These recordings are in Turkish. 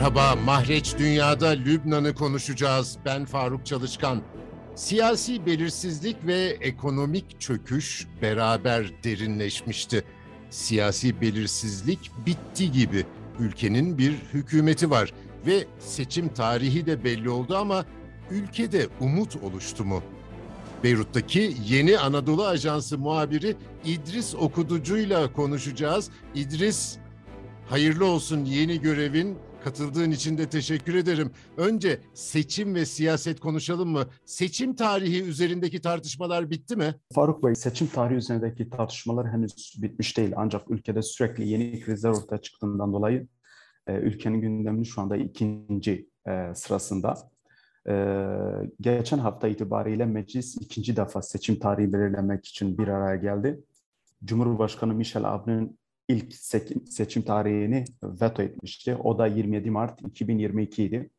Merhaba, Mahreç Dünya'da Lübnan'ı konuşacağız. Ben Faruk Çalışkan. Siyasi belirsizlik ve ekonomik çöküş beraber derinleşmişti. Siyasi belirsizlik bitti gibi. Ülkenin bir hükümeti var ve seçim tarihi de belli oldu ama ülkede umut oluştu mu? Beyrut'taki Yeni Anadolu Ajansı muhabiri İdris Okuducu'yla konuşacağız. İdris, hayırlı olsun yeni görevin. Katıldığın için de teşekkür ederim. Önce seçim ve siyaset konuşalım mı? Seçim tarihi üzerindeki tartışmalar bitti mi? Faruk Bey, seçim tarihi üzerindeki tartışmalar henüz bitmiş değil. Ancak ülkede sürekli yeni krizler ortaya çıktığından dolayı e, ülkenin gündeminin şu anda ikinci e, sırasında. E, geçen hafta itibariyle meclis ikinci defa seçim tarihi belirlemek için bir araya geldi. Cumhurbaşkanı Michel Aoun'un ilk seçim tarihini veto etmişti. O da 27 Mart 2022 idi.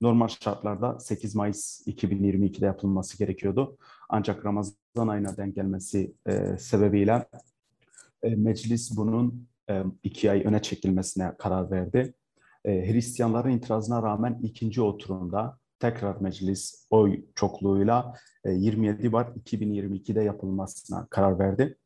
Normal şartlarda 8 Mayıs 2022'de yapılması gerekiyordu. Ancak Ramazan ayına denk gelmesi e, sebebiyle e, meclis bunun e, iki ay öne çekilmesine karar verdi. E, Hristiyanların itirazına rağmen ikinci oturumda tekrar meclis oy çokluğuyla e, 27 Mart 2022'de yapılmasına karar verdi.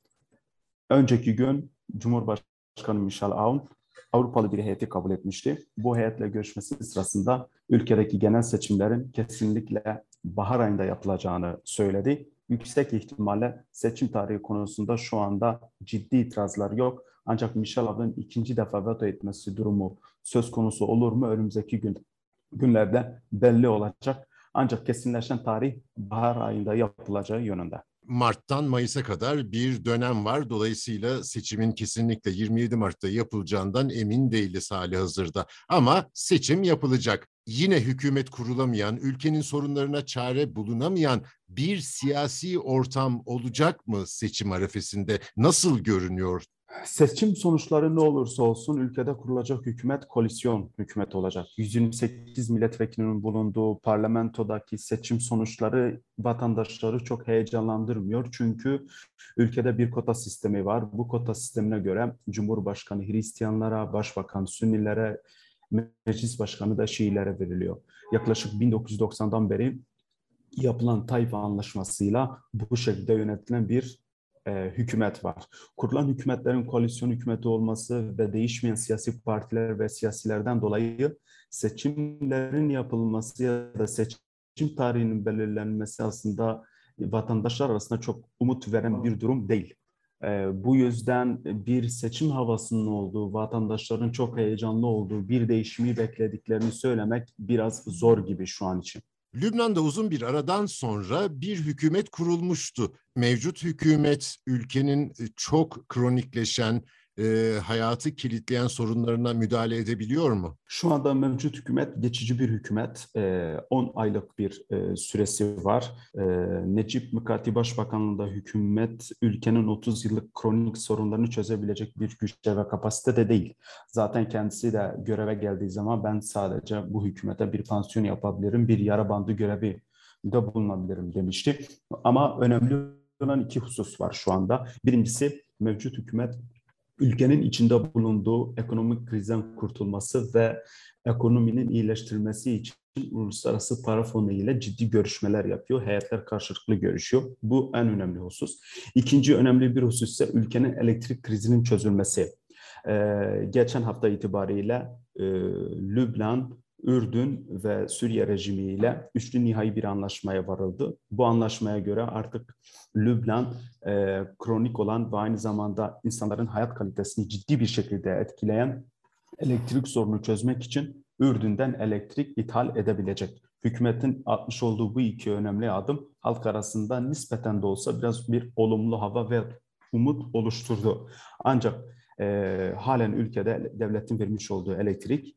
Önceki gün Cumhurbaşkanı Michel Aoun Avrupalı bir heyeti kabul etmişti. Bu heyetle görüşmesi sırasında ülkedeki genel seçimlerin kesinlikle bahar ayında yapılacağını söyledi. Yüksek ihtimalle seçim tarihi konusunda şu anda ciddi itirazlar yok. Ancak Michel Aoun'un ikinci defa veto etmesi durumu söz konusu olur mu önümüzdeki gün günlerde belli olacak. Ancak kesinleşen tarih bahar ayında yapılacağı yönünde. Mart'tan Mayıs'a kadar bir dönem var. Dolayısıyla seçimin kesinlikle 27 Mart'ta yapılacağından emin değiliz hali hazırda. Ama seçim yapılacak. Yine hükümet kurulamayan, ülkenin sorunlarına çare bulunamayan bir siyasi ortam olacak mı seçim arefesinde? Nasıl görünüyor Seçim sonuçları ne olursa olsun ülkede kurulacak hükümet koalisyon hükümet olacak. 128 milletvekilinin bulunduğu parlamentodaki seçim sonuçları vatandaşları çok heyecanlandırmıyor. Çünkü ülkede bir kota sistemi var. Bu kota sistemine göre Cumhurbaşkanı Hristiyanlara, Başbakan Sünnilere, Meclis Başkanı da Şiilere veriliyor. Yaklaşık 1990'dan beri yapılan Tayfa Anlaşması'yla bu şekilde yönetilen bir e, hükümet var. Kurulan hükümetlerin koalisyon hükümeti olması ve değişmeyen siyasi partiler ve siyasilerden dolayı seçimlerin yapılması ya da seçim tarihinin belirlenmesi aslında vatandaşlar arasında çok umut veren bir durum değil. E, bu yüzden bir seçim havasının olduğu, vatandaşların çok heyecanlı olduğu bir değişimi beklediklerini söylemek biraz zor gibi şu an için. Lübnan'da uzun bir aradan sonra bir hükümet kurulmuştu. Mevcut hükümet ülkenin e, çok kronikleşen, e, hayatı kilitleyen sorunlarına müdahale edebiliyor mu? Şu anda mevcut hükümet geçici bir hükümet. E, 10 aylık bir e, süresi var. E, Necip Mükati Başbakanlığında hükümet ülkenin 30 yıllık kronik sorunlarını çözebilecek bir güçte ve kapasitede değil. Zaten kendisi de göreve geldiği zaman ben sadece bu hükümete bir pansiyon yapabilirim, bir yara bandı görevi de bulunabilirim demişti. Ama önemli olan iki husus var şu anda. Birincisi mevcut hükümet ülkenin içinde bulunduğu ekonomik krizden kurtulması ve ekonominin iyileştirilmesi için Uluslararası Para Fonu ile ciddi görüşmeler yapıyor. Heyetler karşılıklı görüşüyor. Bu en önemli husus. İkinci önemli bir husus ise ülkenin elektrik krizinin çözülmesi. Ee, geçen hafta itibariyle e, Lübnan, Ürdün ve Suriye rejimiyle üçlü nihai bir anlaşmaya varıldı. Bu anlaşmaya göre artık Lübnan e, kronik olan ve aynı zamanda insanların hayat kalitesini ciddi bir şekilde etkileyen elektrik sorunu çözmek için Ürdün'den elektrik ithal edebilecek. Hükümetin atmış olduğu bu iki önemli adım halk arasında nispeten de olsa biraz bir olumlu hava ve umut oluşturdu. Ancak e, halen ülkede devletin vermiş olduğu elektrik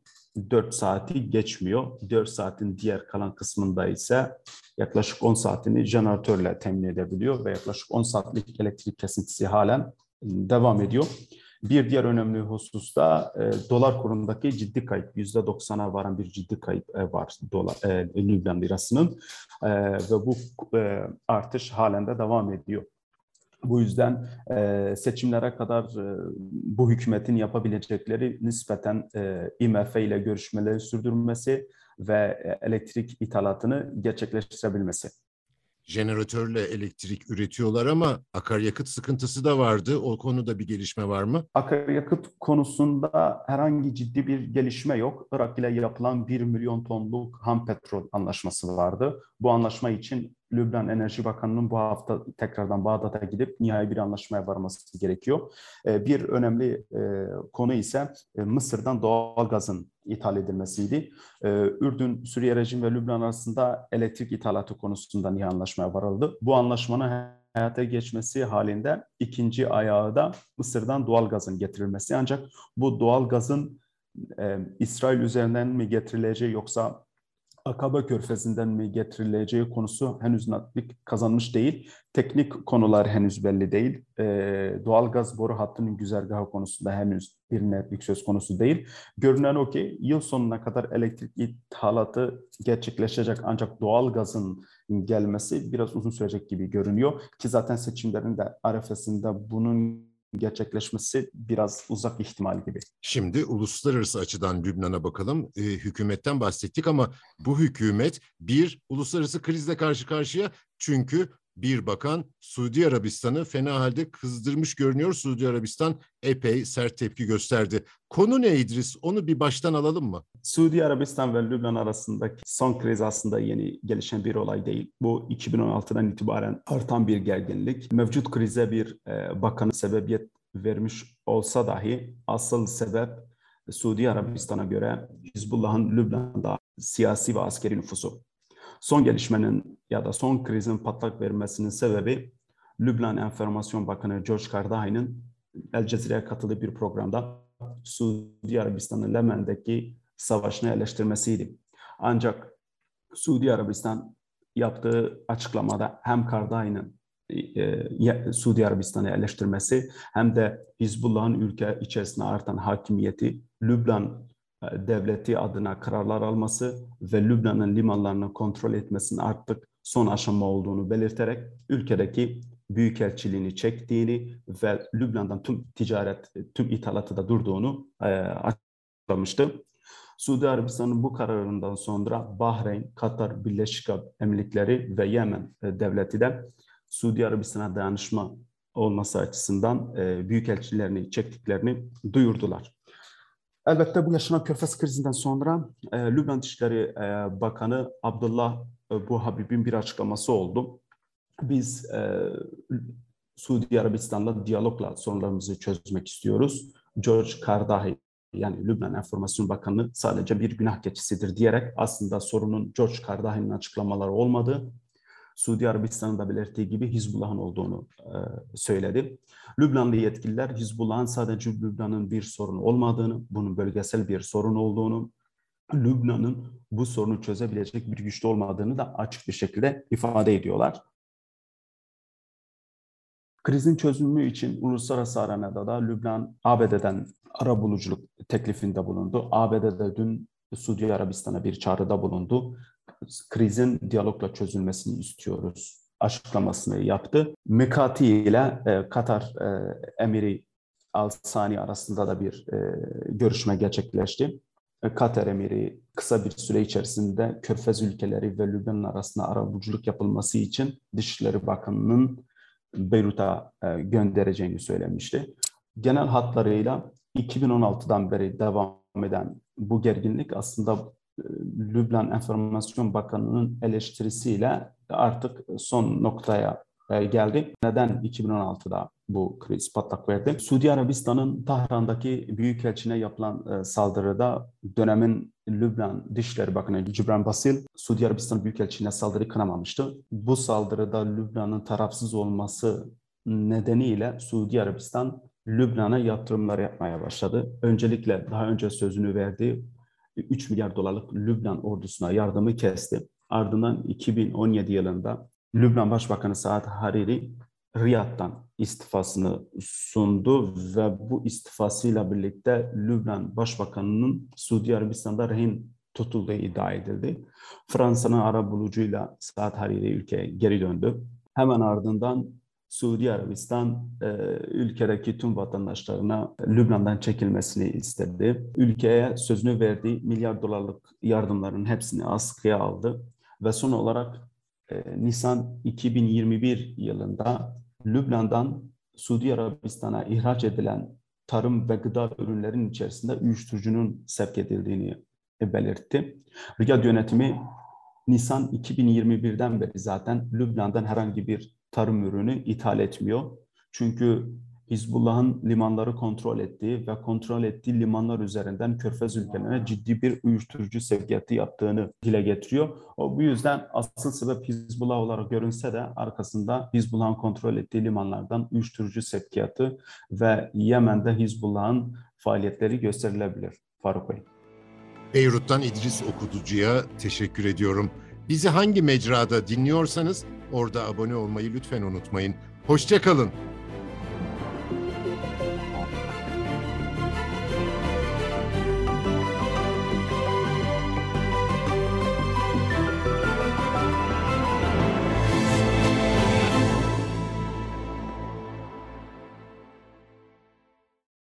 4 saati geçmiyor. 4 saatin diğer kalan kısmında ise yaklaşık 10 saatini jeneratörle temin edebiliyor ve yaklaşık 10 saatlik elektrik kesintisi halen devam ediyor. Bir diğer önemli husus da e, dolar kurundaki ciddi kayıp, %90'a varan bir ciddi kayıp e, var dolar, e, Lübnan lirasının e, ve bu e, artış halen de devam ediyor. Bu yüzden e, seçimlere kadar e, bu hükümetin yapabilecekleri nispeten e, IMF ile görüşmeleri sürdürmesi ve elektrik ithalatını gerçekleştirebilmesi jeneratörle elektrik üretiyorlar ama akaryakıt sıkıntısı da vardı. O konuda bir gelişme var mı? Akaryakıt konusunda herhangi ciddi bir gelişme yok. Irak ile yapılan 1 milyon tonluk ham petrol anlaşması vardı. Bu anlaşma için Lübnan Enerji Bakanı'nın bu hafta tekrardan Bağdat'a gidip nihai bir anlaşmaya varması gerekiyor. Ee, bir önemli e, konu ise e, Mısır'dan doğal gazın ithal edilmesiydi. Ee, Ürdün, Suriye rejim ve Lübnan arasında elektrik ithalatı konusunda nihai anlaşmaya varıldı. Bu anlaşmanın hayata geçmesi halinde ikinci ayağı da Mısır'dan doğal gazın getirilmesi. Ancak bu doğal gazın e, İsrail üzerinden mi getirileceği yoksa Akaba Körfezi'nden mi getirileceği konusu henüz netlik kazanmış değil. Teknik konular henüz belli değil. E, doğal boru hattının güzergahı konusunda henüz bir netlik söz konusu değil. Görünen o ki yıl sonuna kadar elektrik ithalatı gerçekleşecek ancak doğal gazın gelmesi biraz uzun sürecek gibi görünüyor. Ki zaten seçimlerin de arefesinde bunun gerçekleşmesi biraz uzak ihtimal gibi. Şimdi uluslararası açıdan Lübnan'a bakalım. E, hükümetten bahsettik ama bu hükümet bir uluslararası krizle karşı karşıya çünkü bir bakan Suudi Arabistan'ı fena halde kızdırmış görünüyor. Suudi Arabistan epey sert tepki gösterdi. Konu ne İdris? Onu bir baştan alalım mı? Suudi Arabistan ve Lübnan arasındaki son kriz aslında yeni gelişen bir olay değil. Bu 2016'dan itibaren artan bir gerginlik. Mevcut krize bir e, bakanı sebebiyet vermiş olsa dahi asıl sebep Suudi Arabistan'a göre Hizbullah'ın Lübnan'da siyasi ve askeri nüfusu. Son gelişmenin ya da son krizin patlak vermesinin sebebi Lübnan Enformasyon Bakanı George Kardahi'nin El Cezire'ye katıldığı bir programda Suudi Arabistan'ın Lemen'deki savaşını eleştirmesiydi. Ancak Suudi Arabistan yaptığı açıklamada hem Kardahi'nin e, Suudi Arabistan'ı eleştirmesi hem de Hizbullah'ın ülke içerisinde artan hakimiyeti Lübnan devleti adına kararlar alması ve Lübnan'ın limanlarını kontrol etmesinin artık son aşama olduğunu belirterek ülkedeki büyükelçiliğini çektiğini ve Lübnan'dan tüm ticaret, tüm ithalatı da durduğunu e, açıklamıştı. Suudi Arabistan'ın bu kararından sonra Bahreyn, Katar, Birleşik Arap Emirlikleri ve Yemen e, devleti de Suudi Arabistan'a dayanışma olması açısından e, büyükelçilerini çektiklerini duyurdular. Elbette bu yaşanan Körfez krizinden sonra e, Lübnan Dışişleri e, Bakanı Abdullah e, Bu Habib'in bir açıklaması oldu. Biz e, Suudi Arabistan'la diyalogla sorunlarımızı çözmek istiyoruz. George Kardahi yani Lübnan Enformasyon Bakanı sadece bir günah keçisidir diyerek aslında sorunun George Kardahi'nin açıklamaları olmadı. Suudi Arabistan'ın da belirttiği gibi Hizbullah'ın olduğunu e, söyledi. Lübnanlı yetkililer Hizbullah'ın sadece Lübnan'ın bir sorun olmadığını, bunun bölgesel bir sorun olduğunu, Lübnan'ın bu sorunu çözebilecek bir güçlü olmadığını da açık bir şekilde ifade ediyorlar. Krizin çözümü için uluslararası arenada da Lübnan ABD'den ara buluculuk teklifinde bulundu. ABD'de dün Suudi Arabistan'a bir çağrıda bulundu krizin diyalogla çözülmesini istiyoruz açıklamasını yaptı. Mekati ile e, Katar e, Emiri Al Sani arasında da bir e, görüşme gerçekleşti. E, Katar Emiri kısa bir süre içerisinde Körfez ülkeleri ve Lübnan arasında arabuluculuk yapılması için Dışişleri Bakanı'nın Beyrut'a e, göndereceğini söylemişti. Genel hatlarıyla 2016'dan beri devam eden bu gerginlik aslında Lübnan Enformasyon Bakanı'nın eleştirisiyle artık son noktaya e, geldi. Neden 2016'da bu kriz patlak verdi? Suudi Arabistan'ın Tahran'daki büyükelçine yapılan e, saldırıda dönemin Lübnan Dışişleri Bakanı Cibran Basil, Suudi Arabistan Büyükelçiliğine saldırı kınamamıştı. Bu saldırıda Lübnan'ın tarafsız olması nedeniyle Suudi Arabistan Lübnan'a yatırımlar yapmaya başladı. Öncelikle daha önce sözünü verdiği 3 milyar dolarlık Lübnan ordusuna yardımı kesti. Ardından 2017 yılında Lübnan Başbakanı Saad Hariri Riyad'dan istifasını sundu ve bu istifasıyla birlikte Lübnan Başbakanı'nın Suudi Arabistan'da rehin tutulduğu iddia edildi. Fransa'nın ara bulucuyla Saad Hariri ülkeye geri döndü. Hemen ardından Suudi Arabistan e, ülkedeki tüm vatandaşlarına Lübnan'dan çekilmesini istedi. Ülkeye sözünü verdiği milyar dolarlık yardımların hepsini askıya aldı ve son olarak e, Nisan 2021 yılında Lübnan'dan Suudi Arabistan'a ihraç edilen tarım ve gıda ürünlerinin içerisinde uyuşturucunun sevk edildiğini belirtti. Riyad yönetimi Nisan 2021'den beri zaten Lübnan'dan herhangi bir tarım ürünü ithal etmiyor. Çünkü Hizbullah'ın limanları kontrol ettiği ve kontrol ettiği limanlar üzerinden Körfez ülkelerine ciddi bir uyuşturucu sevkiyatı yaptığını dile getiriyor. O bu yüzden asıl sebep Hizbullah olarak görünse de arkasında Hizbullah'ın kontrol ettiği limanlardan uyuşturucu sevkiyatı ve Yemen'de Hizbullah'ın faaliyetleri gösterilebilir. Faruk Bey. Beyrut'tan İdris Okuducu'ya teşekkür ediyorum. Bizi hangi mecrada dinliyorsanız orada abone olmayı lütfen unutmayın. Hoşçakalın.